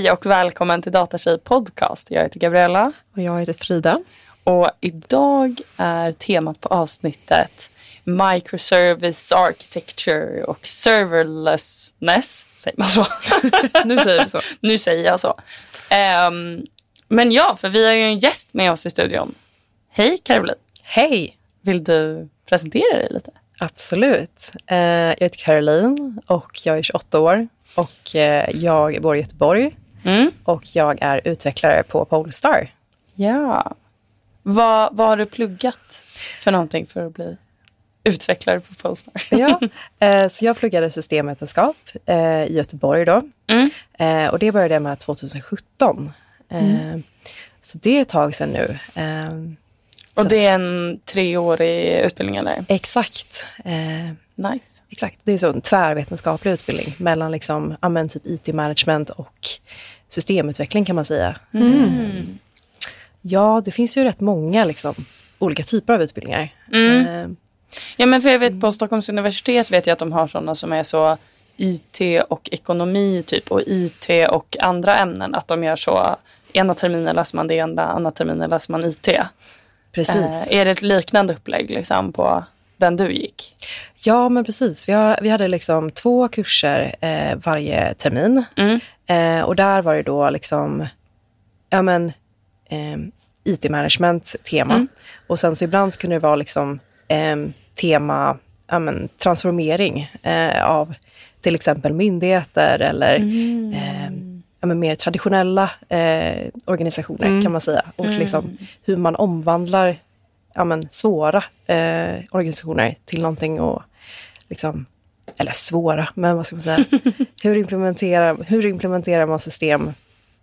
Hej och välkommen till Datatjej podcast. Jag heter Gabriella. Och jag heter Frida. Och idag är temat på avsnittet Microservice Architecture och Serverlessness. Säger man så? nu säger du så. nu säger jag så. Um, men ja, för vi har ju en gäst med oss i studion. Hej Caroline. Hej. Vill du presentera dig lite? Absolut. Uh, jag heter Caroline och jag är 28 år och uh, jag bor i Göteborg mm. och jag är utvecklare på Polestar. Ja. Vad, vad har du pluggat för någonting för att bli utvecklare på Polestar? ja, uh, så jag pluggade systemvetenskap i Göteborg då. Mm. och det började jag med 2017. Mm. Så det är ett tag sedan nu. Och det är en treårig utbildning eller? Exakt. Nice. Exakt. Det är så en tvärvetenskaplig utbildning mellan liksom, amen, typ IT-management och systemutveckling kan man säga. Mm. Mm. Ja, det finns ju rätt många liksom, olika typer av utbildningar. Mm. Eh, ja, men för jag vet på Stockholms universitet vet jag att de har sådana som är så IT och ekonomi typ och IT och andra ämnen. Att de gör så, ena terminen läser man det ena, andra terminen läser man IT. Precis. Eh, är det ett liknande upplägg liksom, på den du gick? Ja, men precis. Vi, har, vi hade liksom två kurser eh, varje termin. Mm. Eh, och där var det då liksom, ja men, eh, IT-management tema. Mm. Och sen så ibland kunde det vara liksom eh, tema ja, men, transformering eh, av till exempel myndigheter eller mm ja, men mer traditionella eh, organisationer mm. kan man säga. Och mm. liksom, hur man omvandlar ja, men, svåra eh, organisationer till någonting och liksom, eller svåra, men vad ska man säga? hur, implementerar, hur implementerar man system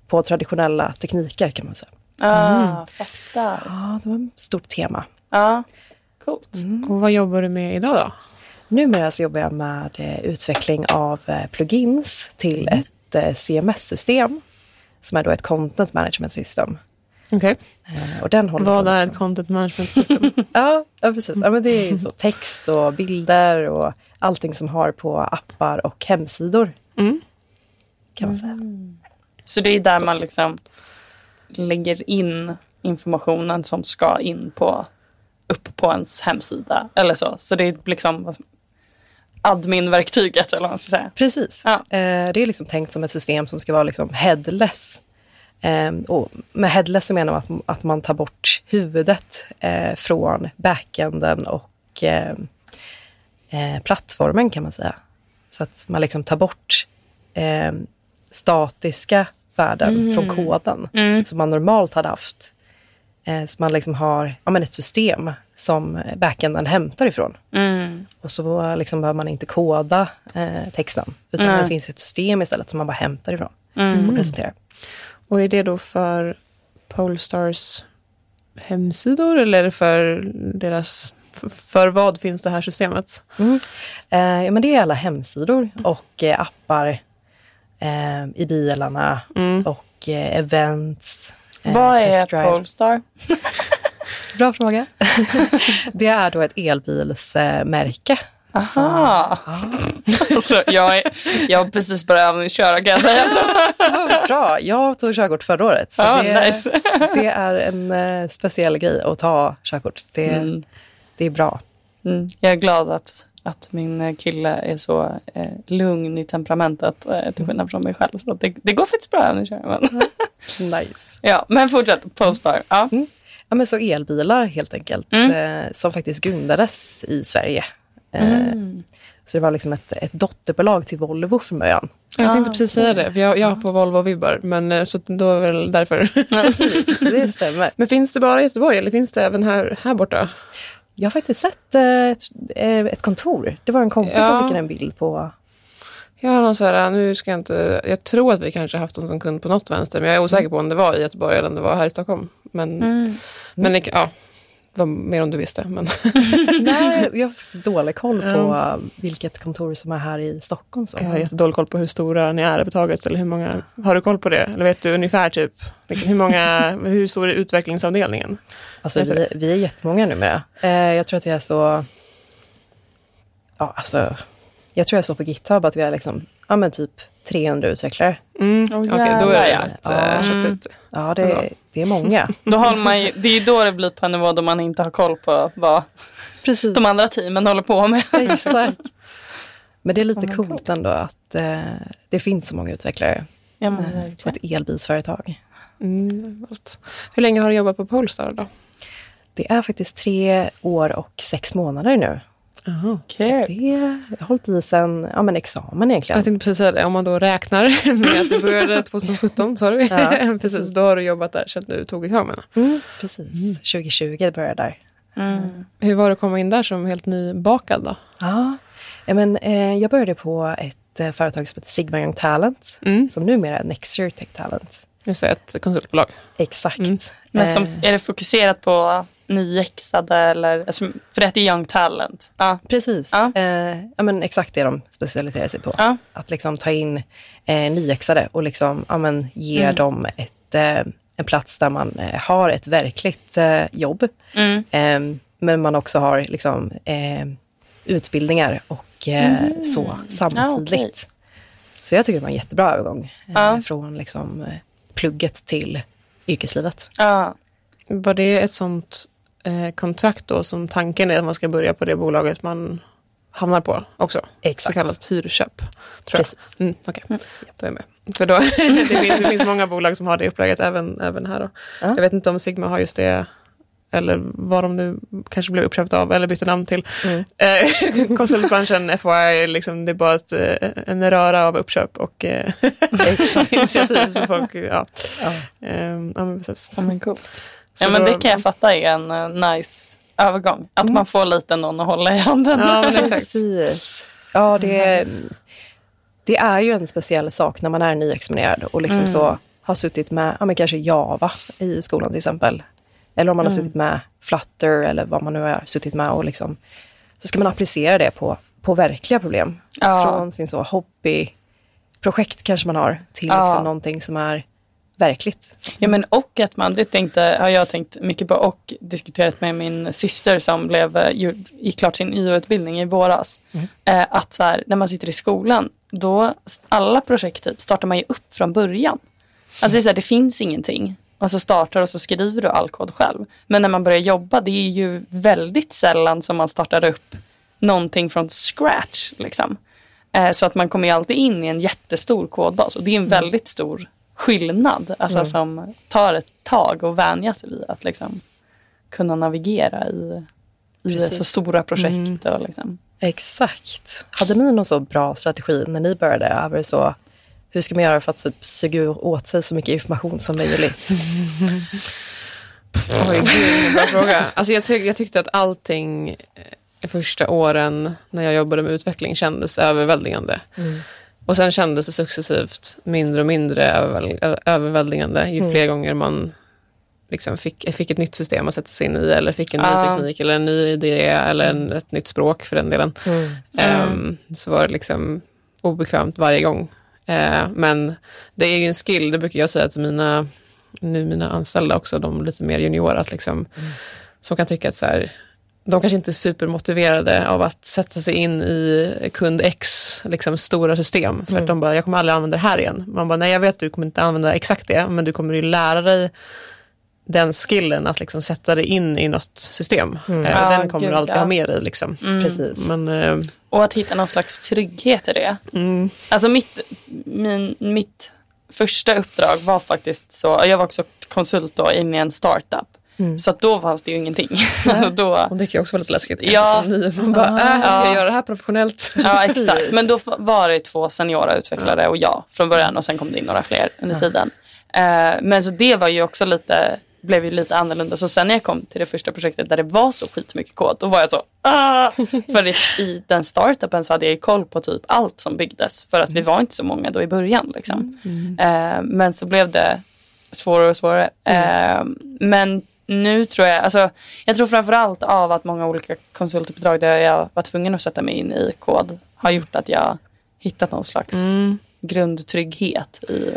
på traditionella tekniker kan man säga. Ah, mm. fattar. Ja, det var ett stort tema. Ja, coolt. Mm. Och vad jobbar du med idag då? Numera så jobbar jag med eh, utveckling av eh, plugins till mm. ett Eh, CMS-system som är då ett content management system. Okay. Eh, och den håller Vad är ett content management system? ja, ja, precis. Ja, men det är ju så text och bilder och allting som har på appar och hemsidor. Mm. Kan man säga. Mm. Så det är där man liksom lägger in informationen som ska in på upp på ens hemsida eller så. Så det är liksom admin-verktyget eller vad man ska säga. Precis. Ja. Eh, det är liksom tänkt som ett system som ska vara liksom headless. Eh, och med headless så menar man att, att man tar bort huvudet eh, från backenden och eh, eh, plattformen kan man säga. Så att man liksom tar bort statiska värden mm. från koden mm. som man normalt hade haft. så man liksom har ja, men ett system som backenden hämtar ifrån. Mm. Och så liksom behöver man inte koda eh, texten, utan mm. det finns ett system istället som man bara hämtar ifrån mm. och presenterar. Och är det då för Polestars hemsidor eller är det för deras för vad finns det här systemet? Mm. Eh, ja, men det är alla hemsidor och eh, appar eh, i bilarna mm. och eh, events. Eh, vad är Polestar? Bra fråga. det är då ett elbilsmärke. Aha. alltså, jag, är, jag har precis börjat övningsköra kan jag säga. Bra. Jag tog körkort förra året. Så ah, det, nice. det, är en uh, speciell grej att ta körkort. Det, mm. det är bra. Mm. Jag är glad att, att min kille är så eh, lugn i temperamentet eh, till skillnad från mig själv. Så det, det går faktiskt bra övningsköra. Men. nice. Ja, men fortsätt. Polestar. Ja. Mm. Ja, men så elbilar helt enkelt, mm. eh, som faktiskt grundades i Sverige. Eh, mm. Så det var liksom ett, ett dotterbolag till Volvo från början. Jag tänkte ah, precis säga det, för jag, jag får Volvo-vibbar, men eh, så då är det väl därför. Ja, precis, det stämmer. Men finns det bara i Göteborg eller finns det även här, här borta? Jag har faktiskt sett ett, eh, ett kontor. Det var en kompis ja. som skickade en bild på jag har någon så här, nu ska jag inte, jag tror att vi kanske haft dem som kund på något vänster, men jag är osäker på om det var i Göteborg eller om det var här i Stockholm. Men, mm. men ja, var mer om du visste. Men. Nej, jag har faktiskt dålig koll på ja. vilket kontor som är här i Stockholm. Så. Jag har jättedålig koll på hur stora ni är överhuvudtaget. Eller hur många, har du koll på det? Eller vet du ungefär typ, liksom, hur, många, hur stor är utvecklingsavdelningen? Alltså, vi, vi är jättemånga numera. Eh, jag tror att vi är så... Ja, alltså jag tror jag såg på GitHub att vi har liksom ja, men typ 300 utvecklare. Mm. Åh, Okej, då är det rätt ja. äh, köttigt. Ja, det, det är många. Då håller man ju, det är då det blir på en nivå då man inte har koll på vad Precis. de andra teamen håller på med. Exakt. Men det är lite Ja, men coolt ändå att eh, det finns så många utvecklare Ja, men på verkligen. ett elbilsföretag. Mm. Hur länge har du jobbat på Polestar då? Det är faktiskt tre år och sex månader nu. Aha. Så Kul. det, har hållit i sen ja, men examen egentligen. Jag tänkte precis säga det, om man då räknar med att du började 2017, sa du? Ja, precis, då har du jobbat där sedan du tog examen. Mm, precis, 2020 började jag där. Mm. Hur var det att komma in där som helt nybakad då? Ja, ja, men, eh, jag började på ett eh, företag som heter Sigma Young Talent, Mm. som numera är Nexture Tech Talent. Just det, ett konsultbolag. Exakt. Mm. Men som, Eh, är det fokuserat på nyexade eller? Alltså, för det heter Young Talent. Ja. Precis. Ja. Eh, ja, men exakt det de specialiserar sig på. Ja. Att liksom ta in eh, nyexade och liksom, ja, men ge Mm. dem ett, eh, en plats där man eh, har ett verkligt eh, jobb. Mm. Eh, men man också har liksom, eh, utbildningar och eh, så samtidigt. Mm. Ja, okej. Så jag tycker det var en jättebra övergång eh, Ja. från liksom, plugget till yrkeslivet. Ja. Var det ett sånt kontrakt då som tanken är att man ska börja på det bolaget man hamnar på också? Exakt. Så kallat hyrköp, tror Precis. jag. Mm, Okej, då är jag med. För då, det, finns, det finns många bolag som har det upplägget även, även här. Då. Ja. Jag vet inte om Sigma har just det eller vad de nu kanske blev uppköpta av eller bytte namn till. Mm. Eh, konsultbranschen, FYI, liksom, det är bara ett, eh, en röra av uppköp och eh, initiativ. som folk, ja. Ja. Ehm, ja, men precis. Ja, men coolt. Ja, men det kan jag fatta är en eh, nice övergång. Att man får lite någon att hålla i handen. Ja. Precis. Ja, det, det är ju en speciell sak när man är nyexaminerad och liksom så har suttit med ja, men kanske Java i skolan till exempel. Eller om man har suttit med Flutter eller vad man nu har suttit med. Och liksom, så ska man applicera det på, på verkliga problem. Ja. Från sin så hobbyprojekt kanske man har till Ja. liksom någonting som är verkligt. Så. Ja, men och att man, det tänkte, har jag tänkt mycket på och diskuterat med min syster som blev, eh, gick klart sin YO-utbildning i våras. Eh, att så här, när man sitter i skolan, då alla projekt typ, startar man ju upp från början. Alltså det, är så här, det finns ingenting. Och så startar och så skriver du all kod själv. Men när man börjar jobba, det är ju väldigt sällan som man startar upp någonting från scratch. Liksom. Eh, så att man kommer ju alltid in i en jättestor kodbas och det är en väldigt stor skillnad alltså, som tar ett tag att vänja sig vid att liksom, kunna navigera i, i så stora projekt. Och, liksom. Exakt. Hade ni någon så bra strategi när ni började? Över så, hur ska man göra för att typ, suga åt sig så mycket information som möjligt? Oj, gud, en bra fråga. Alltså jag, tyck, jag tyckte att allting eh, första åren när jag jobbade med utveckling kändes överväldigande. Och sen kändes det successivt mindre och mindre överväl, överväldigande ju fler gånger man liksom fick, fick ett nytt system att sätta sig in i eller fick en ny Ja. teknik eller en ny idé eller en, ett nytt språk för den delen. Ehm, så var det liksom obekvämt varje gång. Eh, men det är ju en skill, det brukar jag säga till mina, nu mina anställda också, de lite mer juniora, att liksom, som kan tycka att så här, de kanske inte är supermotiverade av att sätta sig in i kund X liksom stora system. För att de bara, jag kommer aldrig använda det här igen. Man bara, nej jag vet att du kommer inte använda exakt det, men du kommer ju lära dig den skillen att liksom sätta dig in i något system. Eh, Ja, den kommer gud, du alltid ja. ha med dig. Liksom. Precis. Men, eh, Och att hitta någon slags trygghet i det. Alltså mitt, min, mitt första uppdrag var faktiskt så, jag var också konsult då in i en startup. Så att då fanns det ju ingenting. alltså då, och det kan ju också vara lite läskigt kanske Ja. som ny. Man bara, äh, hur ska jag Ja. göra det här professionellt? ja exakt, men då var det två seniora utvecklare och jag från början och sen kom det in några fler under tiden. Eh, men så det var ju också lite, blev ju lite annorlunda. Så sen när jag kom till det första projektet där det var så skitmycket kod, då var jag så ah! För i, i den startupen så hade jag ju koll på typ allt som byggdes. För att vi var inte så många då i början. Liksom. Eh, men så blev det svårare och svårare. Eh, men nu tror jag, alltså, jag tror framförallt av att många olika konsultuppdrag där jag var tvungen att sätta mig in i kod har gjort att jag hittat någon slags grundtrygghet i,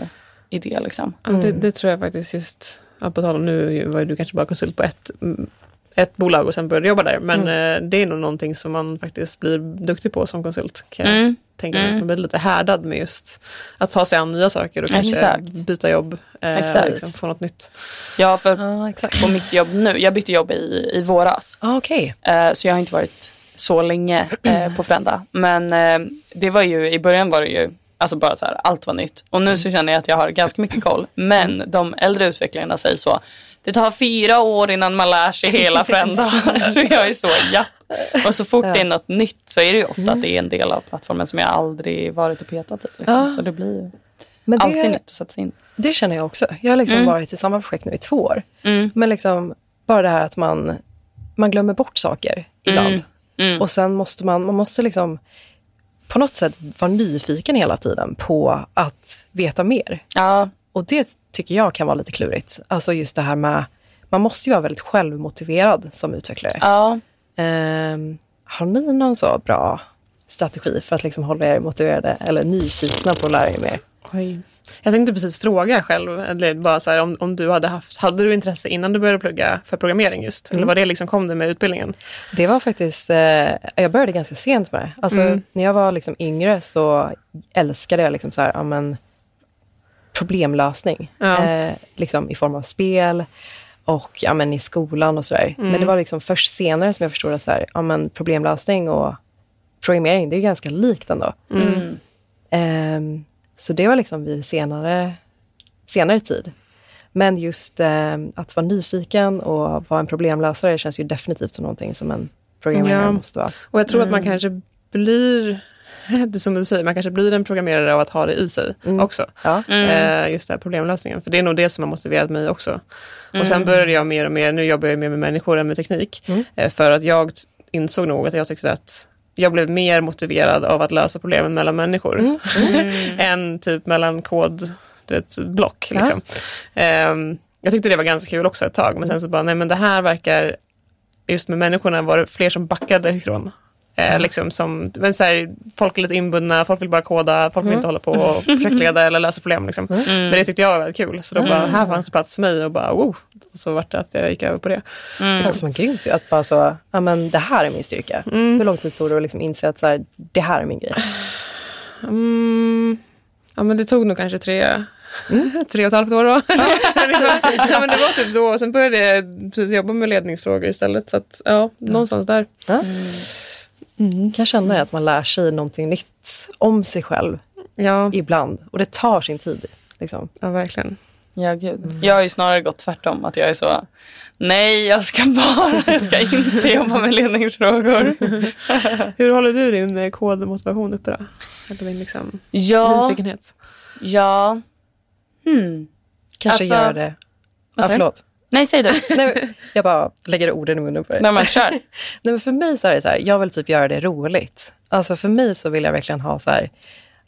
i det. Liksom. Ja, det, det tror jag faktiskt just, ja, på tal om nu var du kanske bara konsult på ett, mm, ett bolag och sen började jobba där. Men eh, det är nog någonting som man faktiskt blir duktig på som konsult kan jag Mm. Tänker jag. Man blir lite härdad med just att ta sig an nya saker och kanske Exakt. byta jobb. Eh, Exakt. Liksom, få något nytt. Ja, för exakt. på mitt jobb nu, jag bytte jobb i, i våras. Ah, Okej. Eh, så jag har inte varit så länge eh, på Frända. Men eh, det var ju, i början var det ju alltså bara så här, allt var nytt. Och nu så känner jag att jag har ganska mycket koll. Men de äldre utvecklarna säger så, det tar fyra år innan man lär sig hela Frända. så jag är så, ja. Och så fort det är något nytt så är det ju ofta att det är en del av plattformen som jag aldrig varit och petat i. Liksom. Ja. Så det blir Men alltid det, nytt att sätta sig in. det känner jag också. Jag har liksom varit i samma projekt nu i två år. Men liksom bara det här att man, man glömmer bort saker ibland. Och sen måste man, man måste liksom på något sätt vara nyfiken hela tiden på att veta mer. Ja, Och det tycker jag kan vara lite klurigt. Alltså just det här med, man måste ju vara väldigt självmotiverad som utvecklare. ja. Ehm, har ni någon så bra strategi för att liksom hålla er motiverade eller nyfikna på att lära er mer? Oj. Jag tänkte precis fråga själv, eller bara så här, om, om du hade haft, hade du intresse innan du började plugga för programmering just? Eller var det liksom kom det med utbildningen? Det var faktiskt, eh, jag började ganska sent med det. Alltså, När jag var liksom yngre så älskade jag liksom så här, ja, men, problemlösning. Ja. Eh, liksom I form av spel och ja, men, i skolan och sådär. Men det var liksom först senare som jag förstod att så här, ja, men, problemlösning och programmering, det är ju ganska likt ändå. Ehm, så det var liksom vid senare, senare tid. Men just ehm, att vara nyfiken och vara en problemlösare känns ju definitivt som någonting som en programmerare Ja. måste vara. Och jag tror att man kanske blir, det som du säger, man kanske blir en programmerare av att ha det i sig också. Ja. Eh, just det här problemlösningen. För det är nog det som har motiverat mig också. Och sen började jag mer och mer, nu jobbar jag mer med människor än med teknik. Eh, för att jag insåg nog att jag tyckte att jag blev mer motiverad av att lösa problemen mellan människor. än typ mellan kod, du vet, block. Ja. Liksom. Ehm, jag tyckte det var ganska kul också ett tag. Men sen så bara, nej men det här verkar, just med människorna var det fler som backade ifrån. Eh, liksom som, men så här, folk är lite inbundna, folk vill bara koda, folk vill inte hålla på och projektleda eller lösa problem. Liksom. Men det tyckte jag var väldigt kul. Så då bara, här fanns det plats för mig och bara, wow. Och så vart det att jag gick över på det. Det känns som grymt att bara så, ja men det här är min styrka. Hur lång tid tog det att liksom inse att så här, det här är min grej? Mm, ja, men det tog nog kanske tre, tre och ett halvt år då. Ja, men det var typ då. Sen började jag jobba med ledningsfrågor istället. Så att, ja, någonstans där. Ja. Kan jag känna att man lär sig någonting nytt om sig själv Ja, ibland. Och det tar sin tid. Liksom. ja verkligen. Ja, gud. Jag har ju snarare gått tvärtom. Att jag är så, nej, jag ska bara, jag ska inte jobba med ledningsfrågor. Hur håller du din eh, kodmotivation uppe då? Eller din liksom, Ja, nyfikenhet? ja. Hmm. Kanske Alltså, göra det. Du? förlåt. Nej, säg du. Nej, jag bara lägger orden i munnen på dig. Nej, men kör. Nej, men för mig så är det så här, jag vill typ göra det roligt. Alltså för mig så vill jag verkligen ha så här,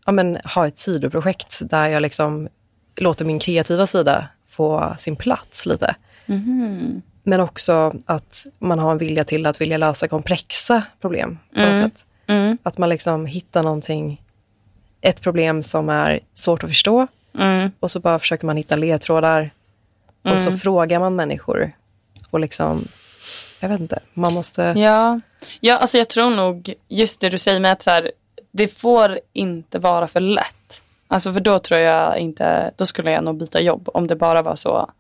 ja men ha ett sidoprojekt där jag liksom låter min kreativa sida få sin plats lite. Men också att man har en vilja till att vilja lösa komplexa problem på något sätt. Att man liksom hittar någonting, ett problem som är svårt att förstå och så bara försöker man hitta ledtrådar och så frågar man människor och liksom, jag vet inte, man måste... Ja. ja, alltså jag tror nog just det du säger med att så här, det får inte vara för lätt. Alltså för då tror jag inte, då skulle jag nog byta jobb om det bara var så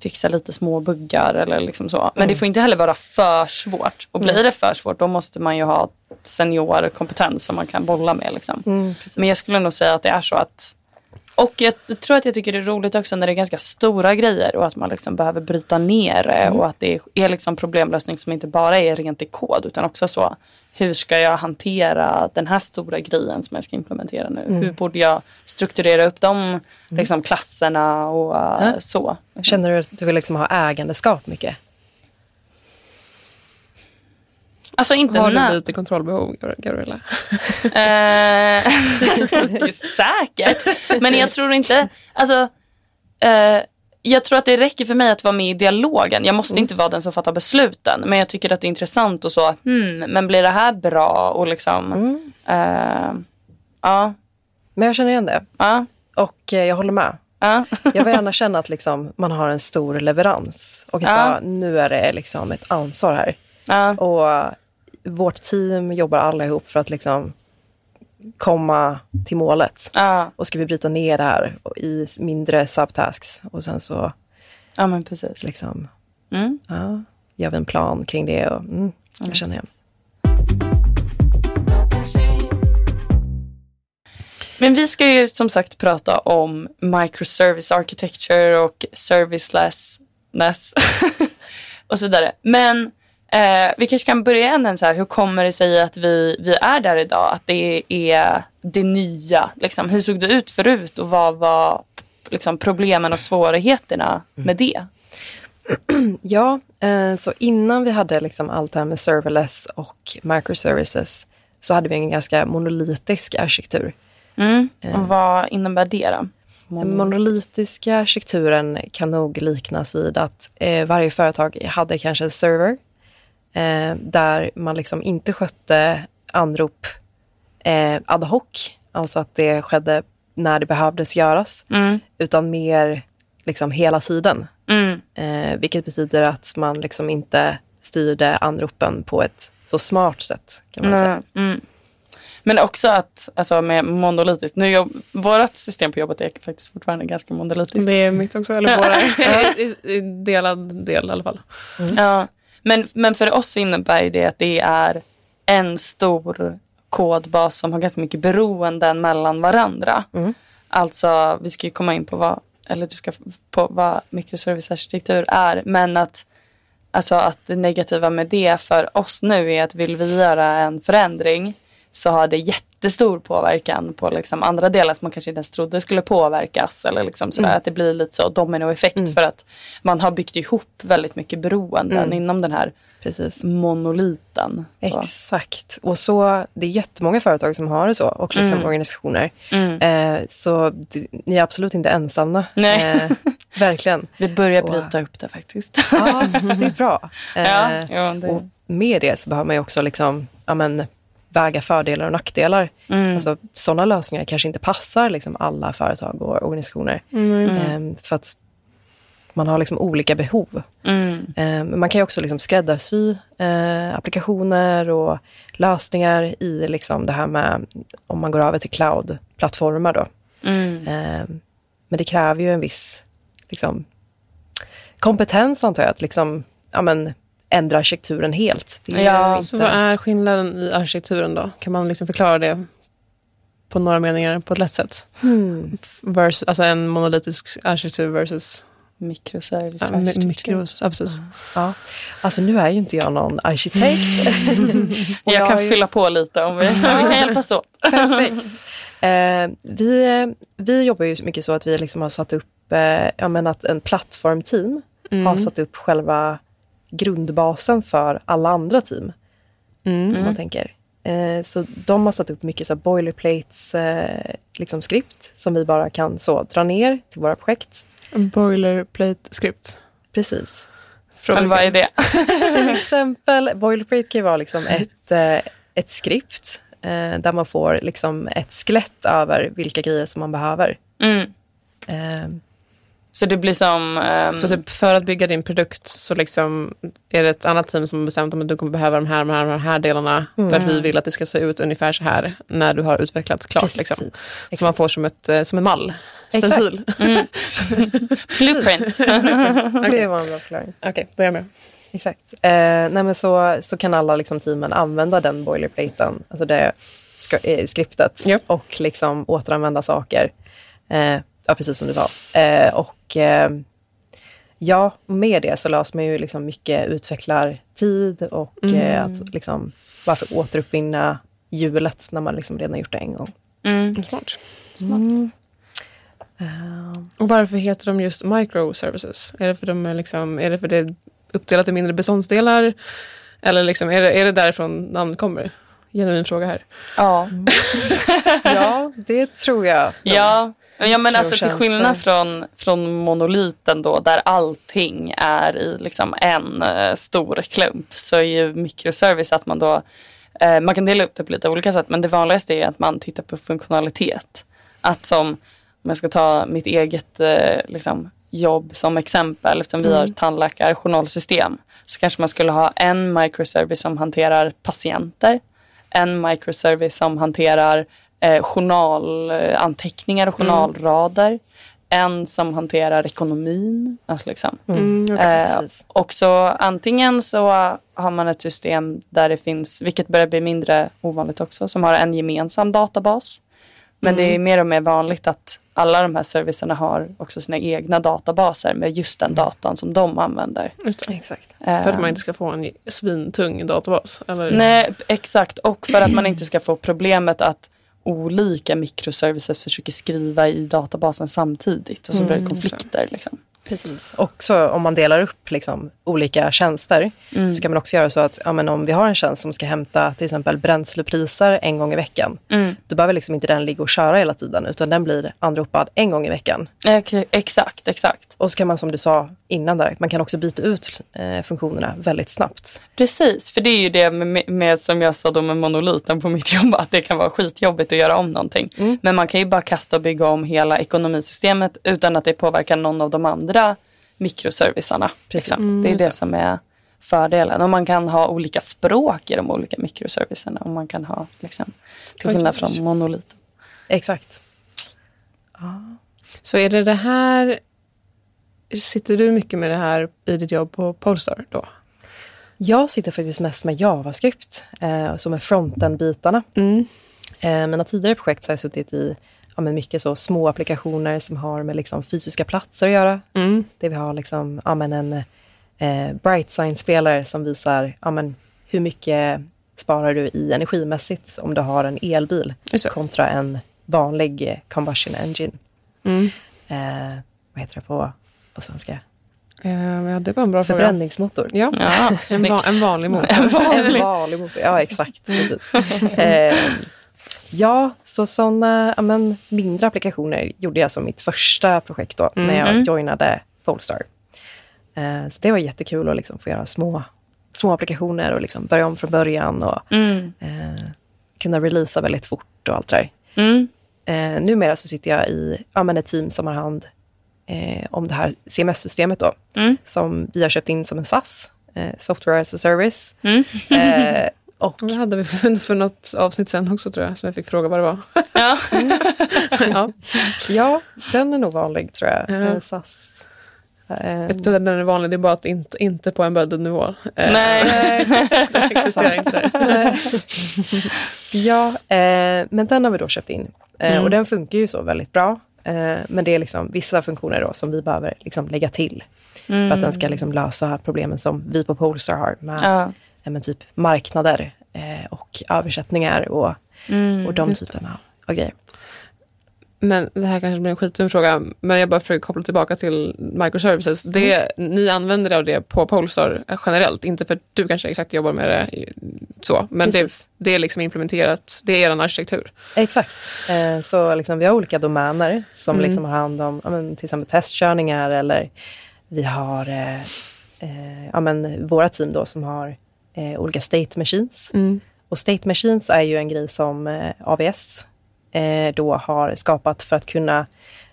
fixa lite små buggar eller liksom så. Men det får inte heller vara för svårt. Och blir det för svårt då måste man ju ha seniorkompetens som man kan bolla med. Liksom. Mm. Men jag skulle nog säga att det är så att och jag tror att jag tycker det är roligt också när det är ganska stora grejer och att man liksom behöver bryta ner det och att det är liksom problemlösning som inte bara är rent i kod utan också så hur ska jag hantera den här stora grejen som jag ska implementera nu? Hur borde jag strukturera upp de liksom, klasserna och uh, så? Känner du att du vill liksom ha ägandeskap mycket? Alltså inte Har du lite kontrollbehov, Gabriella? Eh, säkert. Men jag tror inte... Alltså, eh, jag tror att det räcker för mig att vara med i dialogen. Jag måste inte vara den som fattar besluten. Men jag tycker att det är intressant och så. Hmm, men blir det här bra? Och liksom... eh, ja, Men jag känner igen det. ja, Och eh, jag håller med. ja. Jag vill gärna känna att liksom, man har en stor leverans. Och att Ja. bara, nu är det liksom ett ansvar här. ja. Och vårt team jobbar alla ihop för att liksom komma till målet. Ja, Och ska vi bryta ner det här i mindre subtasks och sen så ja men precis. liksom, Mm. ja, gör vi en plan kring det. Och, mm, jag känner igen. Men vi ska ju som sagt prata om microservice architecture och servicelessness och så vidare. Men eh, vi kanske kan börja änden så här, hur kommer det sig att vi, vi är där idag? Att det är det nya. Liksom. Hur såg det ut förut och vad var liksom, problemen och svårigheterna med det? Ja, eh, så innan vi hade liksom allt det här med serverless och microservices så hade vi en ganska monolitisk arkitektur. Mm. Och vad innebär det då? Den monolitiska arkitekturen kan nog liknas vid att eh, varje företag hade kanske en server eh, där man liksom inte skötte anrop eh, ad hoc, alltså att det skedde när det behövdes göras, Mm. utan mer liksom hela tiden. Mm. Eh, vilket betyder att man liksom inte styrde anropen på ett så smart sätt. kan man säga. Nej, Mm. Men också att, alltså med monolitiskt, nu jobb, vårt system på jobbet är faktiskt fortfarande ganska monolitiskt. Det är mitt också, eller våra. I, i, delad del i alla fall. Ja. Men, men för oss innebär det att det är en stor kodbas som har ganska mycket beroenden mellan varandra. Alltså, vi ska ju komma in på vad, eller du ska på vad mikroservicearkitektur är, men att Alltså att det negativa med det för oss nu är att vill vi göra en förändring så har det jättestor påverkan på liksom andra delar som man kanske inte ens trodde skulle påverkas. Eller liksom sådär, Att det blir lite så dominoeffekt för att man har byggt ihop väldigt mycket beroenden inom den här Precis. monoliten. Så. Exakt. Och så, det är jättemånga företag som har det så och liksom Mm. organisationer. Eh, så det, ni är absolut inte ensamma. Eh, verkligen. Vi börjar Och- bryta upp det faktiskt. Ja, det är bra. Eh, Ja, ja, det- Och med det så behöver man ju också liksom, ja, men, väga fördelar och nackdelar. Mm. Alltså, sådana lösningar kanske inte passar liksom, alla företag och organisationer. Eh, för att man har liksom olika behov. Mm. Eh, Men man kan ju också liksom skräddarsy eh, applikationer och lösningar i liksom det här med om man går över till cloud-plattformar. Då. Mm. Eh, men det kräver ju en viss liksom, kompetens, antar jag, att liksom, ja, men, ändra arkitekturen helt. Det är Ja, inte... Så vad är skillnaden i arkitekturen då? Kan man liksom förklara det på några meningar på ett lätt sätt? Hmm. Vers, alltså en monolitisk arkitektur versus Mikroservice. ja, mikros. Ja, precis. Ja. Alltså, nu är ju inte jag någon arkitekt. Och Jag har kan ju- fylla på lite om vi, vi kan hjälpas åt. Perfekt. Eh, vi, vi jobbar ju mycket så att vi liksom har satt upp, eh, ja, men att en plattformteam har satt upp själva grundbasen för alla andra team. Om man tänker. Eh, så de har satt upp mycket så boilerplates, eh, liksom skript som vi bara kan så dra ner till våra projekt. En boilerplate script. Precis. Fråga Men vad är det? Till exempel, boilerplate kan ju vara liksom ett, eh, ett skript eh, där man får liksom ett skelett över vilka grejer som man behöver. Mm. Så det blir som... ehm, Så typ för att bygga din produkt så liksom är det ett annat team som har bestämt att du kommer behöva de här, de här, de här delarna för att vi vill att det ska se ut ungefär så här när du har utvecklat klart. Liksom. Så man får som, ett, eh, som en mall, stencil. blueprint. Det var en bra förklaring. Okej, då är jag med. Exakt. Eh, nej men så, så kan alla liksom, teamen använda den boilerplaten, alltså det eh, skriptet, Ja. och liksom återanvända saker. Eh, ja, precis som du sa. Eh, och eh, ja, med det så löser man ju liksom mycket utvecklartid och eh, att liksom, varför återuppvinna hjulet när man liksom redan gjort det en gång. Mm. Smart. Eh, Och varför heter de just microservices? Är det för de är liksom, är det för det är uppdelat i mindre beståndsdelar? Eller liksom, är, det, är det därifrån namnet kommer? Genuin fråga här. Ja. ja, det tror jag. Ja. Ja men alltså till skillnad från, från monoliten då där allting är i liksom en eh, stor klump så är ju mikroservice att man då eh, man kan dela upp det på lite olika sätt men det vanligaste är att man tittar på funktionalitet. Att som, om jag ska ta mitt eget eh, liksom, jobb som exempel eftersom vi har tandläkarjournalsystem så kanske man skulle ha en microservice som hanterar patienter en microservice som hanterar eh, journalanteckningar och journalrader. En som hanterar ekonomin. Alltså liksom. Mm, okej. Eh, precis. och så antingen så har man ett system där det finns, vilket börjar bli mindre ovanligt också, som har en gemensam databas. Men det är mer och mer vanligt att alla de här servicerna har också sina egna databaser med just den datan som de använder. Just det. Exakt. För att man inte ska få en svintung databas? Eller? Nej, exakt. Och för att man inte ska få problemet att olika microservices försöker skriva i databasen samtidigt och så blir det konflikter. Liksom. Precis. Och så om man delar upp liksom, olika tjänster så kan man också göra så att ja, men om vi har en tjänst som ska hämta till exempel bränslepriser en gång i veckan. Då behöver liksom inte den ligga och köra hela tiden utan den blir anropad en gång i veckan. Ex- Exakt, exakt. Och så kan man som du sa innan där, man kan också byta ut eh, funktionerna väldigt snabbt. Precis, för det är ju det med, med som jag sa då med monoliten på mitt jobb, att det kan vara skitjobbigt att göra om någonting. Men man kan ju bara kasta och bygga om hela ekonomisystemet utan att det påverkar någon av de andra mikroservicerna. Precis. Liksom. det är det som är fördelen. Och man kan ha olika språk i de olika mikroservicerna. Och man kan ha, liksom, till skillnad från monoliten. Exakt. Så är det det här... Sitter du mycket med det här i ditt jobb på Polestar då? Jag sitter faktiskt mest med JavaScript, eh, som är fronten-bitarna. Eh, mina tidigare projekt så har jag suttit i ja, men mycket så små applikationer som har med liksom, fysiska platser att göra. Där vi har liksom, ja, men en eh, Brightsign-spelare som visar ja, men, hur mycket sparar du i energimässigt om du har en elbil Just kontra en vanlig combustion engine. Eh, vad heter det på, på svenska? Eh, ja, det var en bra fråga. Förbränningsmotor. Ja, Ja, en, va- en vanlig motor. En En vanlig. vanlig motor, ja exakt. Precis. eh, ja, så sådana ja, men, mindre applikationer gjorde jag som mitt första projekt då, när jag joinade Polestar. Eh, så det var jättekul att liksom få göra små, små applikationer och liksom börja om från början och Mm. eh, kunna releasa väldigt fort och allt det där. Mm. Eh, numera så sitter jag i ja, men ett team som har hand eh, om det här CMS-systemet då, Mm. som vi har köpt in som en SAS, eh, Software as a Service. Mm. Och Det hade vi för, för något avsnitt sen också tror jag, som jag fick fråga vad det var. Ja. ja. ja, den är nog vanlig tror jag. Ja. Eh, SAS. Eh, Jag tror att den är vanlig, det är bara att inte, inte på embedded nivå. Eh, Nej. det existerar inte där. ja, eh, men den har vi då köpt in. Eh, Mm. Och den funkar ju så väldigt bra. Eh, men det är liksom vissa funktioner då som vi behöver liksom lägga till. För att den ska liksom lösa problemen som vi på Polestar har med Ja. Men typ marknader eh, och översättningar och, och de typerna av grejer. Men det här kanske blir en skitdum fråga, men jag bara försöker koppla tillbaka till microservices. Det, Ni använder av det på Polestar generellt, inte för att du kanske exakt jobbar med det så, men det, det är liksom implementerat, det är er arkitektur. Exakt. Eh, så liksom, vi har olika domäner som Mm. liksom har hand om ja, men, till exempel testkörningar eller vi har eh, eh, ja, men, våra team då som har eh, olika state machines. Mm. Och state machines är ju en grej som eh, AVS eh, då har skapat för att kunna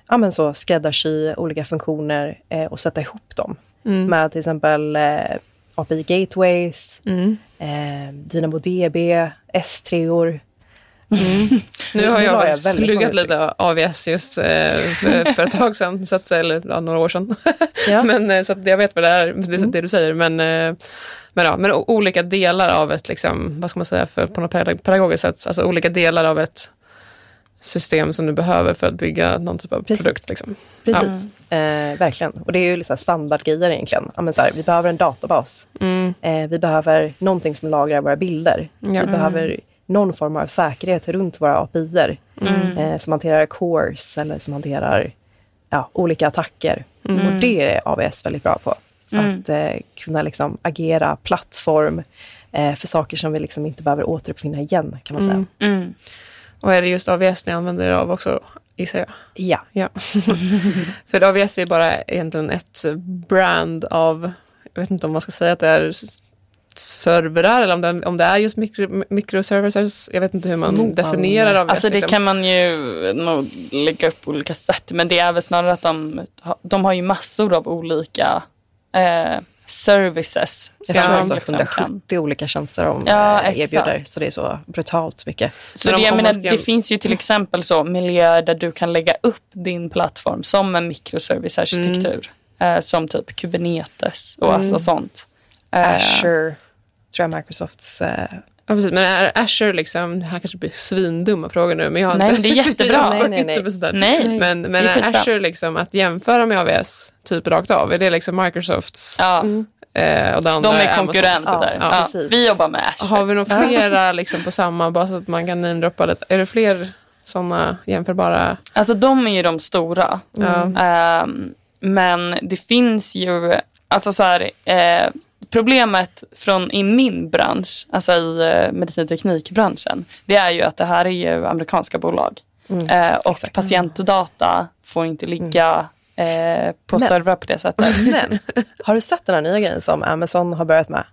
ja, men så skräddarsy olika funktioner eh, och sätta ihop dem. Med till exempel eh, API Gateways, Mm. eh, DynamoDB, S3-or. Nu har jag, jag pluggat lite AVS just för, för ett tag sedan, så att, eller ja, några år sedan. Ja. men, så att jag vet vad det är, det, är det du säger. Men, men, ja, men olika delar av ett, liksom, vad ska man säga, för, på något pedag- pedagogiskt sätt, alltså olika delar av ett system som du behöver för att bygga någon typ av Precis. produkt. Liksom. Precis, eh, verkligen. Och det är ju liksom standardgrejer egentligen. Ja, men så här, vi behöver en databas. Eh, vi behöver någonting som lagrar våra bilder. Ja. Vi behöver någon form av säkerhet runt våra API eh, som hanterar cores eller som hanterar ja, olika attacker. Och det är AWS väldigt bra på. Att eh, kunna liksom agera plattform eh, för saker som vi liksom inte behöver återuppfinna igen, kan man säga. Mm. Och är det just AVS ni använder er av också, gissar jag? Ja, Ja. för AVS är bara egentligen ett brand av, jag vet inte om man ska säga att det är servrar eller om det, om det är just mikro, microservices. Jag vet inte hur man Nog, definierar AVS. Alltså det liksom. kan man ju nog lägga upp på olika sätt. Men det är väl snarare att de, de har ju massor av olika eh, services. Jag tror som det är liksom 170 olika tjänster de Ja, eh, erbjuder. Så det är så brutalt mycket. Så om- det, om man menar, ska- det finns ju till exempel så miljöer där du kan lägga upp din plattform som en mikroservicearkitektur. Mm. Eh, som typ Kubernetes och alltså sånt. Eh, Azure tror jag Microsofts... Ja, precis. Men är Azure liksom, det här kanske blir svindumma frågor nu, men jag har Nej, inte... men det är jättebra. jag har Nej, nej, inte nej. Nej. Men, men. Azure liksom att jämföra med AWS typ rakt av? Är det liksom Microsofts Ja, eh, och det andra de är Amazons? konkurrenter Ja, där. ja, Ja, precis. vi jobbar med Azure. Har vi nog flera liksom på samma, bara så att man kan namedroppa lite? Är det fler sådana jämförbara? Alltså de är ju de stora. Ja. Ehm, men det finns ju, alltså så här, eh, problemet från i min bransch, alltså i eh, medicinteknikbranschen, det är ju att det här är ju amerikanska bolag. Eh, och exakt. patientdata får inte ligga eh, på Men- servrar på det sättet. men har du sett den här nya grejen som Amazon har börjat med?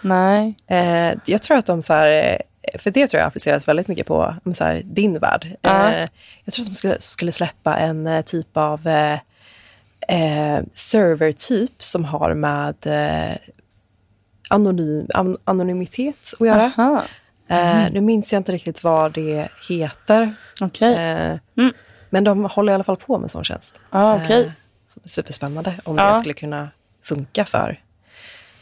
Nej. Eh, jag tror att de så här, eh, för det tror jag appliceras väldigt mycket på så här, din värld. Eh, jag tror att de skulle, skulle släppa en typ av eh, servertyp som har med eh, anonym, an, anonymitet att göra. Aha. Eh, nu minns jag inte riktigt vad det heter. Okej. Eh, Mm. Men de håller i alla fall på med sån tjänst. Ah, okej. Eh, superspännande om Ja. det skulle kunna funka för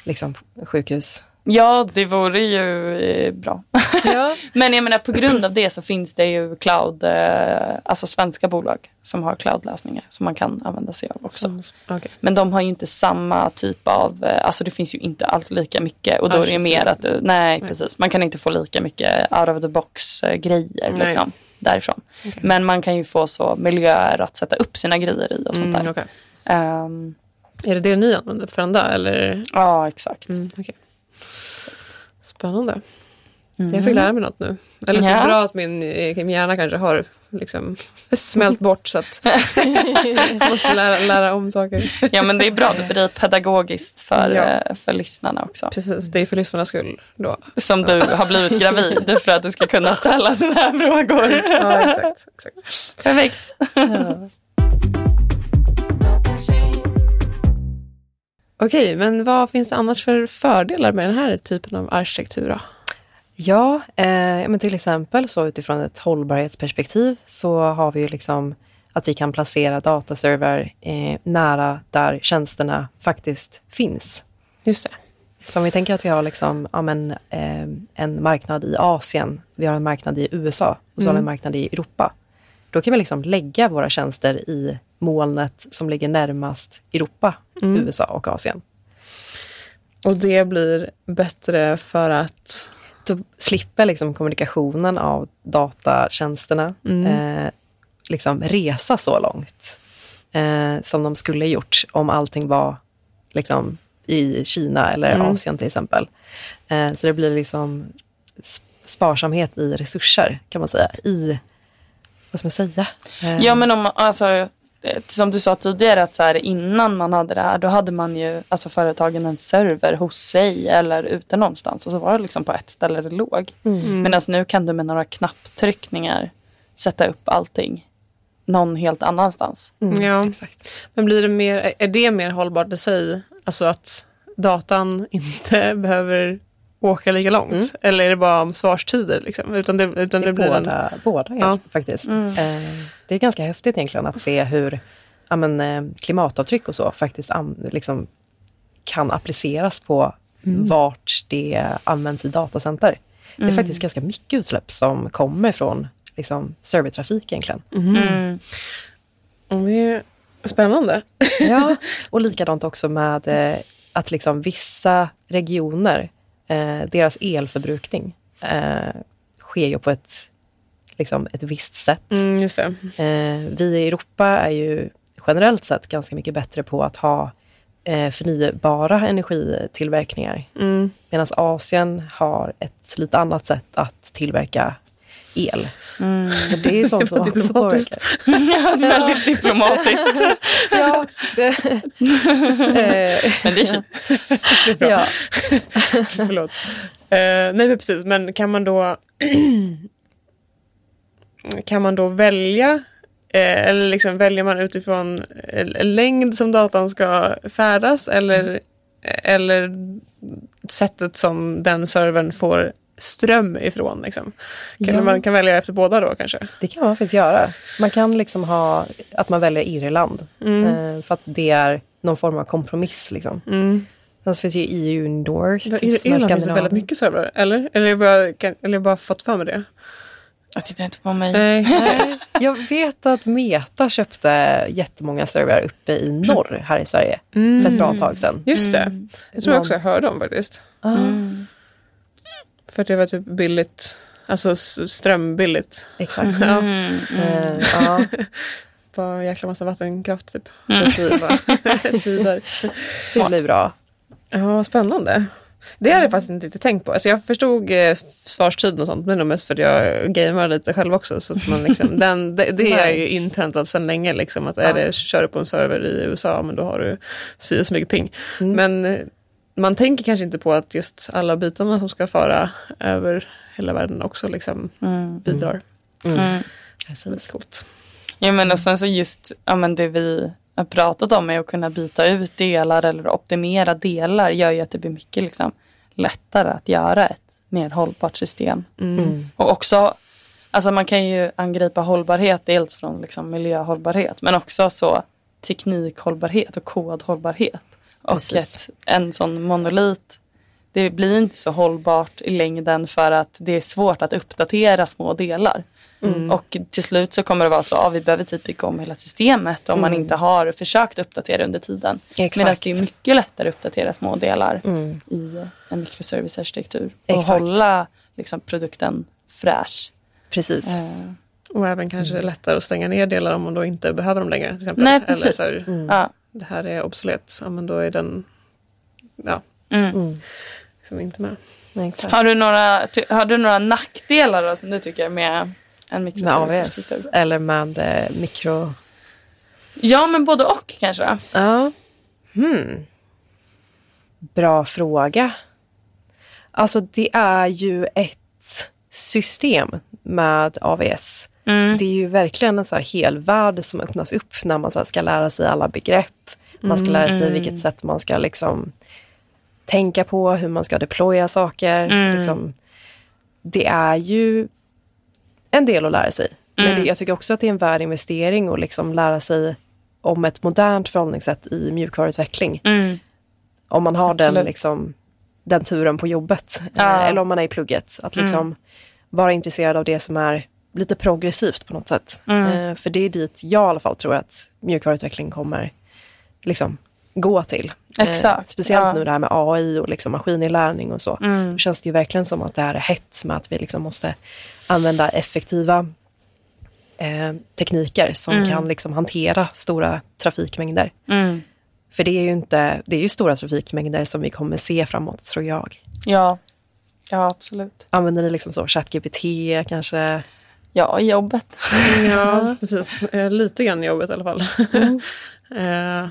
liksom, sjukhus. Ja, det vore ju eh, bra. Ja. Men jag menar på grund av det så finns det ju cloud, eh, alltså svenska bolag som har cloudlösningar som man kan använda sig av också. Som, okej. Men de har ju inte samma typ av, eh, alltså det finns ju inte alls lika mycket och då är det mer att du, nej precis, man kan inte få lika mycket out of the box grejer Nej. liksom därifrån. Men man kan ju få så miljöer att sätta upp sina grejer i och sånt Mm, där. okej. Ehm, Är det det ni använder för ända eller? ja, exakt. Mm, okej. Spännande. Jag fick lära mig något nu. Eller så Mm. Ja. bra att min, min hjärna kanske har liksom smält bort så att jag måste lära, lära om saker. Ja, men det är bra, det blir pedagogiskt för, Ja. eh, för lyssnarna också. Precis, det är för lyssnarnas skull då. Som du har blivit gravid för att du ska kunna ställa sådana här frågor. Ja, exakt. exakt. Perfekt. Okej, men vad finns det annars för fördelar med den här typen av arkitektur då? Ja, eh, men till exempel så utifrån ett hållbarhetsperspektiv så har vi ju liksom att vi kan placera dataserver eh, nära där tjänsterna faktiskt finns. Just det. Så om vi tänker att vi har liksom, ja, men, eh, en marknad i Asien, vi har en marknad i USA och så har vi en marknad i Europa. Då kan vi liksom lägga våra tjänster i molnet som ligger närmast Europa, USA och Asien. Och det blir bättre för att... Då slipper liksom kommunikationen av datatjänsterna eh, liksom resa så långt eh, som de skulle gjort om allting var liksom, i Kina eller Asien till exempel. Eh, så det blir liksom sp- sparsamhet i resurser kan man säga. I, vad ska man säga? Eh, Ja, men om, alltså, eh, som du sa tidigare, att så här, innan man hade det här, då hade man ju alltså, företagen en server hos sig eller ute någonstans och så var det liksom på ett ställe det låg. Medan nu kan du med några knapptryckningar sätta upp allting någon helt annanstans. Ja. Exakt. Men blir det mer, är det mer hållbart i sig? Alltså att datan inte behöver åka lika långt? Eller är det bara om svarstider? Liksom? Utan det, utan det, Det blir en... båda, båda Ja. faktiskt. Eh, det är ganska häftigt egentligen att se hur ja, men, eh, klimatavtryck och så faktiskt an, liksom, kan appliceras på vart det används i datacenter. Det är faktiskt ganska mycket utsläpp som kommer från liksom, servertrafik egentligen. Mm. Mm, Det är spännande. Ja, och likadant också med eh, att liksom vissa regioner, deras elförbrukning eh, sker ju på ett, liksom, ett visst sätt. Mm. Eh, vi i Europa är ju generellt sett ganska mycket bättre på att ha eh, förnybara energitillverkningar. Mm. Medan Asien har ett lite annat sätt att tillverka el. Så det är sånt som var också diplomatiskt. Ja, det är väldigt diplomatiskt. Ja, det, eh, Men det är fint. ja. Förlåt. Eh, nej, men precis. Men kan man då... kan man då välja? Eh, eller liksom väljer man utifrån eh, längd som datan ska färdas? Eller eller sättet som den servern får ström ifrån. Liksom. Kan Ja. Man kan välja efter båda då kanske. Det kan man faktiskt göra. Man kan liksom ha att man väljer Irland. Eh, för att det är någon form av kompromiss. Liksom. Mm. Sen så finns ju EU North. Är Irland finns det väldigt mycket servrar, eller? Eller har jag bara, kan, eller har jag bara fått för mig det? Jag tittar inte på mig. Nej. Nej, Jag vet att Meta köpte jättemånga servrar uppe i norr här i Sverige för ett bra tag sedan. Just det. Jag tror också jag hörde om faktiskt. Ah, För att det var typ billigt. Alltså strömbilligt. Exakt. Ja. Eh, ja. Bara en jäkla massa vattenkraft typ. Mm. Sidor. Det blir bra. Ja, spännande. Det hade jag faktiskt inte riktigt tänkt på. Alltså jag förstod eh, svarstiden och sånt, men nog mest för att jag gamer lite själv också. Så att man liksom, den, det, det är ju Nice. inpräntat sedan länge. Liksom, att är det, kör du på en server i USA, men då har du si och så mycket ping. Men eh, man tänker kanske inte på att just alla bitarna som ska fara över hela världen också liksom bidrar. Mm. Precis. Coolt. Ja, men och sen så just ja, men det vi har pratat om är att kunna byta ut delar eller optimera delar gör ju att det blir mycket liksom, lättare att göra ett mer hållbart system. Mm. Och också, alltså man kan ju angripa hållbarhet dels från liksom miljöhållbarhet men också så teknikhållbarhet och kodhållbarhet. Och ett, en sån monolit, det blir inte så hållbart i längden för att det är svårt att uppdatera små delar. Och till slut så kommer det vara så, ja, vi behöver typ bygga om hela systemet om man inte har försökt uppdatera under tiden. Exakt. Medan det är mycket lättare att uppdatera små delar Mm. i en mikroservicearkitektur. Och Exakt. hålla liksom, produkten fräsch. Precis. Eh, Och även kanske lättare att stänga ner delar om man då inte behöver dem längre. Till exempel. Nej, Eller precis. så här, ja. Det här är obsolet, ja, men då är den ja, Mm. liksom inte med. Exakt. Har, du några, har du några nackdelar då, som du tycker med en Med AVS eller med eh, mikro... Ja, men både och kanske. Ja. Hmm. Bra fråga. Alltså det är ju ett system med AVS. Mm. Det är ju verkligen en så här hel värld som öppnas upp när man så ska lära sig alla begrepp. Man ska lära sig vilket sätt man ska liksom tänka på, hur man ska deploya saker. Liksom. Det är ju en del att lära sig. Men det, jag tycker också att det är en värd investering att liksom lära sig om ett modernt förhållningssätt i mjukvaruutveckling. Mm. Om man har den, liksom, den turen på jobbet. Ja. Eh, Eller om man är i plugget. Att liksom vara intresserad av det som är lite progressivt på något sätt. Eh, för det är dit jag i alla fall tror att mjukvaruutveckling kommer liksom, gå till. Eh, Exakt, speciellt ja. nu det här med AI och liksom maskininlärning och så. Mm. Då känns det ju verkligen som att det här är hett med att vi liksom måste använda effektiva eh, tekniker som kan liksom hantera stora trafikmängder. Mm. För det är ju inte, det är ju stora trafikmängder som vi kommer se framåt tror jag. Ja. ja, absolut. Använder ni liksom så ChatGPT kanske? Ja, jobbet. Ja, precis. Eh, lite grann jobbet i alla fall. eh,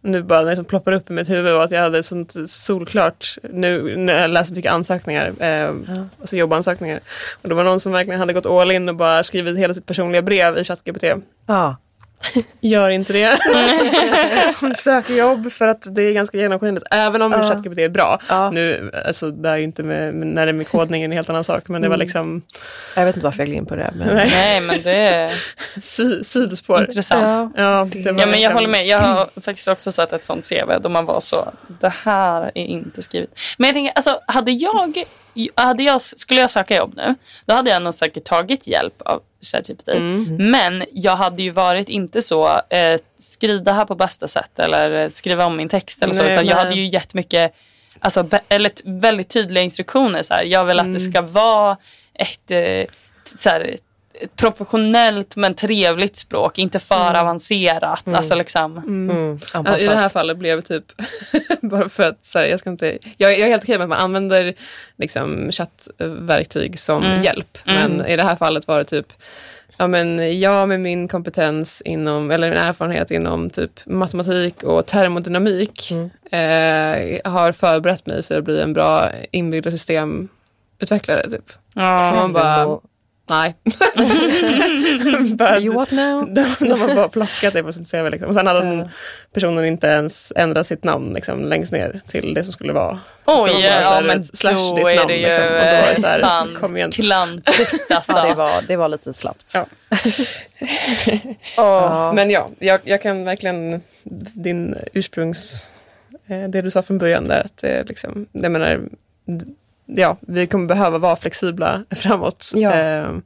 nu bara det som ploppar upp i mitt huvud att jag hade ett sånt solklart, nu när jag läser mycket ansökningar, eh, alltså jobbansökningar. Och det var någon som verkligen hade gått all in och bara skrivit hela sitt personliga brev i ChatGPT. Ja, Gör inte det. Hon söker jobb för att det är ganska genomskinligt. Även om ChatGPT är bra. Ja. Nu, alltså, det är ju inte med, när det är med kodning är en helt annan sak. Men det var liksom jag vet inte varför jag gled in på det. Men... Nej. Nej, men det är sy, sidospår. intressant. Ja. Ja, Det- det var Ja, men jag liksom, håller med. Jag har faktiskt också sett ett sånt CV då man var så, det här är inte skrivet. Men jag tänker, alltså, hade jag, hade jag, skulle jag söka jobb nu, då hade jag nog säkert tagit hjälp av ChatGPT. Men jag hade ju varit inte så, eh, skriv det här på bästa sätt eller eh, skriva om min text eller så, Nej, utan jag hade ju gett mycket, alltså, be- eller väldigt tydliga instruktioner. Så här. Jag vill att det ska vara ett, eh, så här, ett professionellt men trevligt språk, inte för avancerat. Alltså liksom, Mm, Ja, anpassat. I det här fallet blev det typ, bara för att så här, jag ska inte, jag, jag är helt okej med att man använder liksom, chattverktyg som hjälp. Men i det här fallet var det typ, ja men jag med min kompetens inom, eller min erfarenhet inom typ matematik och termodynamik eh, har förberett mig för att bli en bra inbyggda systemutvecklare typ. ja. Man bara, Nej. You what now? de, de har bara plockat det på sitt CV. Liksom. Och sen hade den personen inte ens ändrat sitt namn liksom, längst ner till det som skulle vara. Det Oj, bara så ja men slash då ditt är namn, det ju liksom. Och då var det så här, fan kom igen. klantigt alltså. Ja, det var, det var lite slappt. Ja. Åh. Men ja, jag, jag kan verkligen din ursprungs... eh, Det du sa från början där att det liksom, jag menar, ja, vi kommer behöva vara flexibla framåt. Ja. Ehm,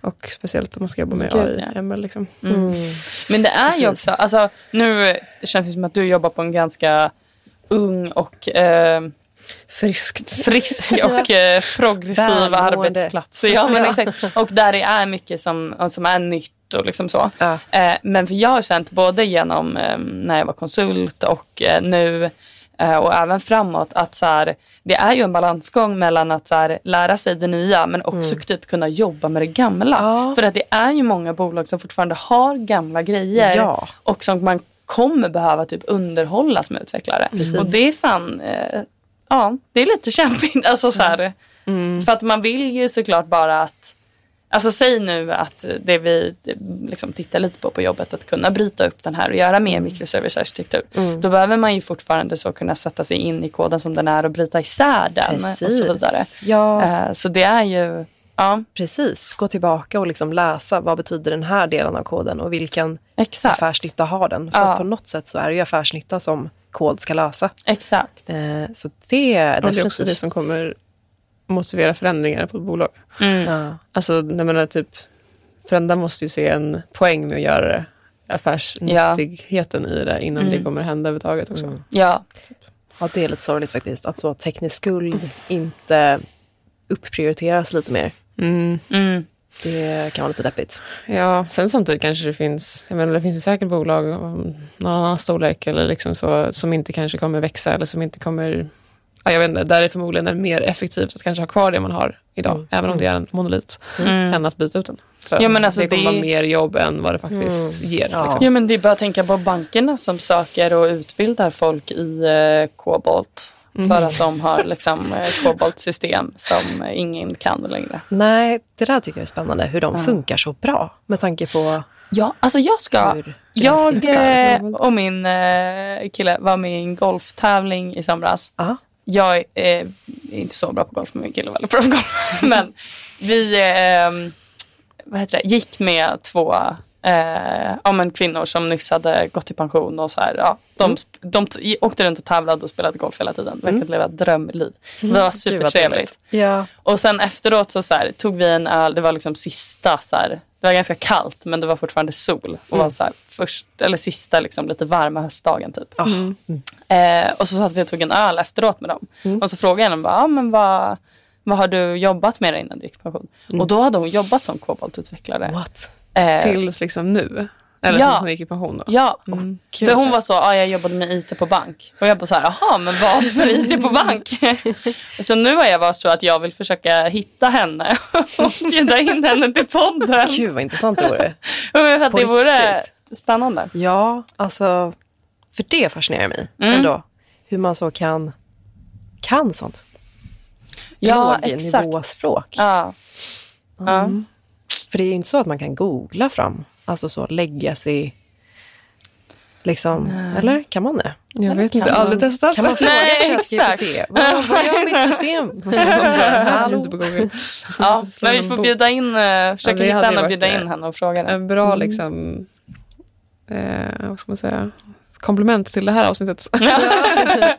och speciellt om man ska jobba med Gud, AI, ja. ML. Liksom. Mm. Men det är ju Precis. också, alltså, nu känns det som att du jobbar på en ganska ung och eh, Friskt. frisk och eh, progressiv arbetsplats. Ja, men Ja. exakt. Och där det är mycket som, som är nytt och liksom så. Ja. Eh, men för jag har känt både genom eh, när jag var konsult och eh, nu och även framåt att så här, det är ju en balansgång mellan att så här, lära sig det nya men också typ kunna jobba med det gamla. Ja. För att det är ju många bolag som fortfarande har gamla grejer Ja. och som man kommer behöva typ underhålla som utvecklare. Precis. Och det är fan, eh, ja det är lite kämpigt. Alltså, så här, För att man vill ju såklart bara att Alltså säg nu att det vi liksom tittar lite på på jobbet, att kunna bryta upp den här och göra mer mikroservicearkitektur. Då behöver man ju fortfarande så kunna sätta sig in i koden som den är och bryta isär den och så vidare. Ja, Eh, Så det är ju, ja precis. Gå tillbaka och liksom läsa vad betyder den här delen av koden och vilken exakt. affärsnytta har den. För Ja. att på något sätt så är det ju affärsnytta som kod ska lösa. Exakt. Eh, så det är Och det är definitivt... också det som kommer motivera förändringar på ett bolag. Ja. Alltså, jag menar, typ, förändrar måste ju se en poäng med att göra det. Affärsnyttigheten i det innan det kommer hända överhuvudtaget också. Ja, ja, det är lite sorgligt faktiskt. Att så teknisk skuld inte upprioriteras lite mer. Mm. mm. Det kan vara lite deppigt. Ja, sen samtidigt kanske det finns, jag menar, det finns ju säkert bolag av någon annan storlek eller liksom så, som inte kanske kommer växa eller som inte kommer, ja, jag vet inte, där är det förmodligen är mer effektivt att kanske ha kvar det man har idag, även om det är en monolit, än att byta ut den. För Ja, men alltså det kommer det- vara mer jobb än vad det faktiskt ger. Ja. Liksom. Ja men det är bara att tänka på bankerna som söker och utbildar folk i eh, kobolt. För att de har liksom eh, koboltsystem som ingen kan längre. Nej, det där tycker jag är spännande. Hur de funkar så bra. Med tanke på Ja, alltså jag ska... Jag eh, och min eh, kille var med i en golftävling i somras. Ja. Jag eh, är inte så bra på golf, men min kille är väldigt bra på golf. men vi eh, vad heter det, gick med två eh, ja, men kvinnor som nyss hade gått i pension. och så här, ja, de, sp- de t- åkte runt och tävlade och spelade golf hela tiden. Verkade leva ett drömliv. Det var Gud, vad supertrevligt. Ja. Och sen efteråt så, så här, tog vi en öl, det var liksom sista, så här, det var ganska kallt men det var fortfarande sol. Och var så här, först, eller sista liksom, lite varma höstdagen typ. Eh, och så satt vi och tog en öl efteråt med dem. Och så frågade jag henne, bara, ah, men vad, vad har du jobbat med innan du gick pension? Och då hade hon jobbat som koboltutvecklare. What? Eh, Tills liksom nu. Eller Ja. hon gick i pension då. Ja, Kul. för hon var så, ah, jag jobbade med IT på bank. Och jag bara så här, jaha, men vad för IT på bank? så nu har jag varit så att jag vill försöka hitta henne och bjuda in henne till podden. Gud vad intressant det vore. Det vore spännande. Ja, alltså. För det fascinerar mig Mm. ändå. Hur man så kan, kan sånt. Ja, Låg exakt. nivåspråk. Ja. Ja. För det är ju inte så att man kan googla fram, alltså så legacy, liksom, eller kan man det? Jag vet inte, kan aldrig man- testat. Kan man fråga Nej, ChatGPT? Vad, vad gör mitt system? Man inte på Google. Ja, men vi får bjuda in, eh, försöka det hitta hade henne och bjuda eh, in henne och fråga. En bra liksom, eh, vad ska man säga, komplement till det här avsnittet. Ja,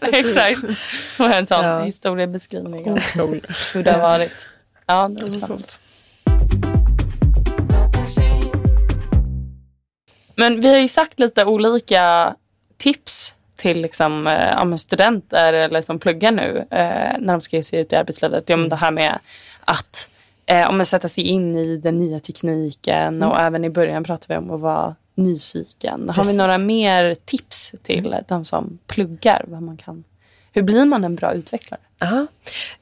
exakt. Och en sån Ja. historiebeskrivning Old school. hur det har varit. Ja, det spännande. Sånt. Men vi har ju sagt lite olika tips till liksom, eh, ja, studenter eller som pluggar nu eh, när de ska ge sig ut i arbetslivet. Ja, men det här med att eh, om man sätter sig in i den nya tekniken och även i början pratade vi om att vara nyfiken. Har vi Precis. några mer tips till de som pluggar? Vad man kan, hur blir man en bra utvecklare? Ja.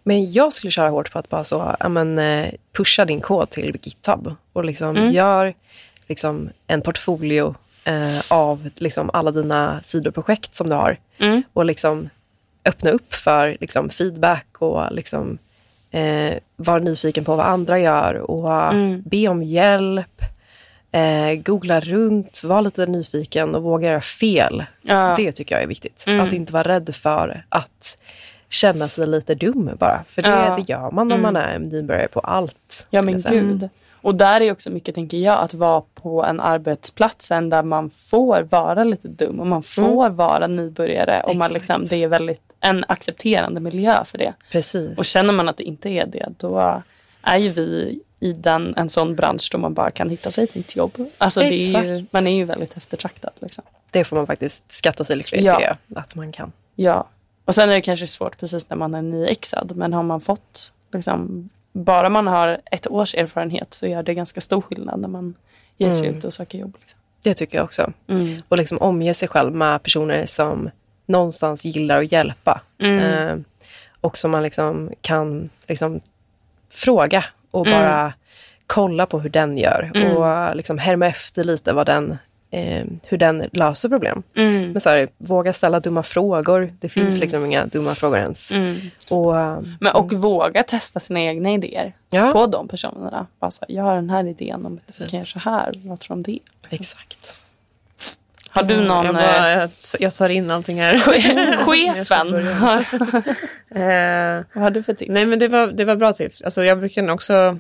Men jag skulle köra hårt på att bara så, men, eh, pusha din kod till GitHub och liksom gör liksom, en portfolio eh, av liksom, alla dina sidoprojekt som du har. Och liksom öppna upp för liksom, feedback och liksom, eh, vara nyfiken på vad andra gör och Mm. be om hjälp. Eh, googla runt, var lite nyfiken och våga göra fel. Ja. Det tycker jag är viktigt. Mm. Att inte vara rädd för att känna sig lite dum bara. För det, Ja. det gör man om man är nybörjare på allt. Ja men gud. Och där är också mycket, tänker jag, att vara på en arbetsplats där man får vara lite dum och man får vara nybörjare. Och man liksom, det är väldigt en accepterande miljö för det. Precis. Och känner man att det inte är det, då är ju vi i den, en sån bransch då man bara kan hitta sig ett nytt jobb. Alltså det är ju, Exakt. man är ju väldigt eftertraktad. Liksom. Det får man faktiskt skatta sig lycklig Ja. Att man kan. Ja. Och sen är det kanske svårt precis när man är nyexad. Men har man fått, liksom, bara man har ett års erfarenhet så gör det ganska stor skillnad när man ger sig Mm. ut och söker jobb. Liksom. Det tycker jag också. Mm. Och liksom omge sig själv med personer som någonstans gillar att hjälpa. Mm. Eh, och som man liksom kan liksom fråga och Mm. bara kolla på hur den gör. Och liksom härma efter lite vad den, eh, hur den löser problem. Mm. Men så här, våga ställa dumma frågor. Det finns liksom inga dumma frågor ens. Mm. Och, Men, och våga testa sina egna idéer ja, på de personerna. Bara så här, jag har den här idén om jag kan göra så här. Vad tror du om det? exakt. Har du någon... Jag, eh, bara, jag, jag tar in allting här. chefen, Eh, vad har du för tips? Nej men det var, det var bra tips. Alltså jag brukar också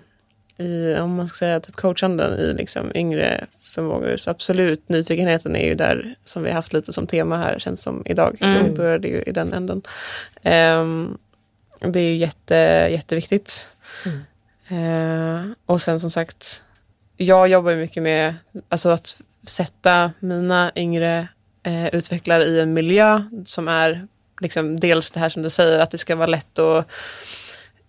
i, om man ska säga typ coachanden i liksom yngre förmågor. Så absolut, nyfikenheten är ju där som vi har haft lite som tema här känns som idag. Mm. Vi började ju i den änden. Ehm, det är ju jätte, jätteviktigt. Eh, och sen som sagt, jag jobbar mycket med alltså att sätta mina yngre eh, utvecklare i en miljö som är liksom dels det här som du säger att det ska vara lätt att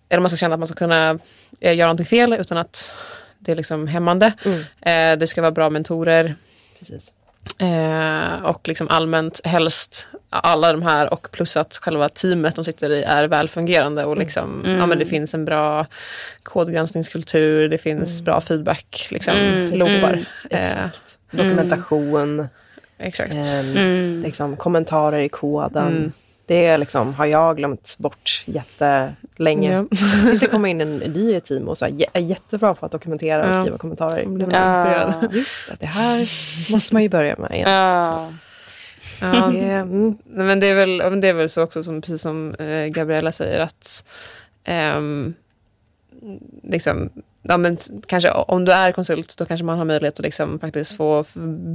eller man ska känna att man ska kunna eh, göra någonting fel utan att det är liksom hämmande. Mm. Eh, det ska vara bra mentorer Precis. eh, och liksom allmänt helst alla de här och plus att själva teamet de sitter i är välfungerande och liksom, ja, men det finns en bra kodgranskningskultur, det finns bra feedback, liksom, Mm, loopar. mm, Eh, Exakt. Dokumentation, exakt. ehm, Mm. liksom, kommentarer i koden. Mm. Det är liksom, har jag glömt bort jättelänge. Ja. Tills det kommer in en ny i team och så är jättebra på att dokumentera och Ja. skriva kommentarer. Blir man Ja. inspirerad. Just det, det här måste man ju börja med igen. Ja. Ja, Det, mm, Men det är väl, ja, men det är väl så också, som, precis som eh, Gabriella säger, att ehm, liksom, ja, men, kanske, om du är konsult, då kanske man har möjlighet att liksom, faktiskt få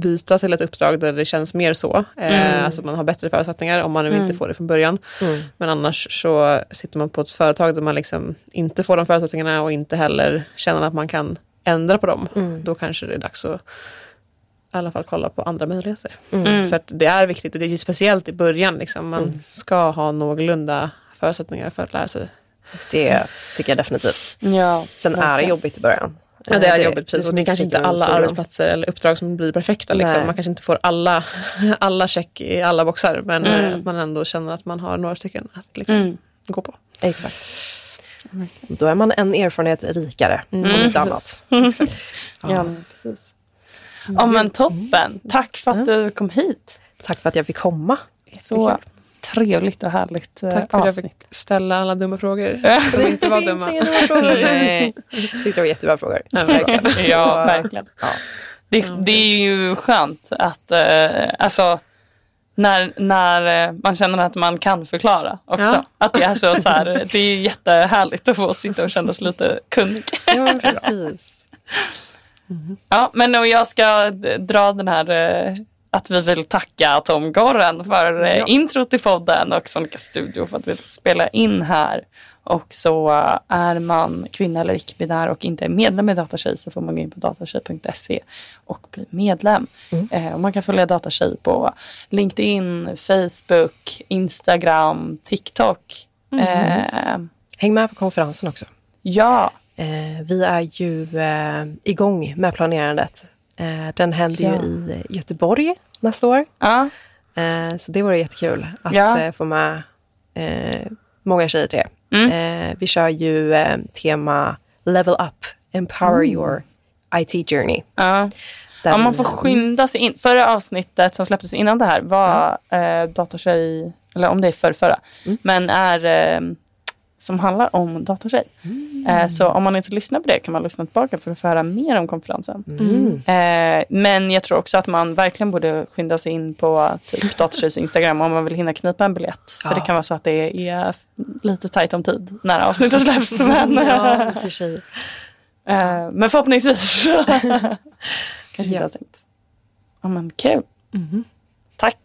byta till ett uppdrag där det känns mer så. Eh, Mm. Alltså man har bättre förutsättningar om man nu Mm. inte får det från början. mm, Men annars så sitter man på ett företag där man liksom inte får de förutsättningarna och inte heller känner att man kan ändra på dem. mm, Då kanske det är dags att i alla fall kolla på andra möjligheter. Mm. För att det är viktigt, det är ju speciellt i början. Liksom. Man Mm. ska ha någorlunda förutsättningar för att lära sig. Det tycker jag definitivt. Ja, Sen är det verkligen. jobbigt i början. Ja, det är Eh, jobbigt precis. som och det är kanske inte alla arbetsplatser eller uppdrag som blir perfekta. Liksom. Man kanske inte får alla, alla check i alla boxar. Men Mm. eh, att man ändå känner att man har några stycken att liksom, Mm. gå på. Exakt. Då är man en erfarenhet rikare, om Mm, inte precis. annat. Exakt. Ja, men precis. Ja, men toppen. Tack för att du kom hit. Tack för att jag fick komma. Så trevligt och härligt eh, Tack för att jag avsnitt. fick ställa alla dumma frågor Ja. som inte var dumma. Nej. Tyckte det var jättebra frågor. Ja, verkligen. Ja, verkligen. Det, det är ju skönt att, eh, alltså, när, när eh, man känner att man kan förklara också. Ja. Att det är så, så här, det är ju jättehärligt att få sitta och känna sig lite kunnig. Ja, precis. Ja, men och jag ska dra den här eh, att vi vill tacka Tom Gorren för eh, Ja. intro till podden och Sonica Studio för att vi spela in här. Och så eh, är man kvinna eller icke-binär och inte är medlem i Datatjej så får man gå in på datatjej.se och bli medlem. Eh, och man kan följa Datatjej på LinkedIn, Facebook, Instagram, TikTok. Eh, Häng med på konferensen också. ja, Eh, vi är ju eh, igång med planerandet. Eh, den händer Ja. ju i Göteborg nästa år. ja, Eh, så det vore jättekul att Ja. eh, få med eh, många tjejer till det. Mm. Eh, vi kör ju eh, tema Level Up, Empower your IT Journey. ja. Där Ja, man får skynda sig in. Förra avsnittet som släpptes innan det här var eh, Datortjej, eller om det är för förra, Mm. men är eh, som handlar om datortjej. Mm. Eh, så om man inte lyssnar på det kan man lyssna tillbaka för att få höra mer om konferensen. Mm. Eh, men jag tror också att man verkligen borde skynda sig in på typ Datortjejs Instagram om man vill hinna knipa en biljett. För Ja. det kan vara så att det är lite tajt om tid när avsnittet släpps. Men, Ja, för sig. eh, men förhoppningsvis kanske inte Ja. har stängt. Ja men kul. Tack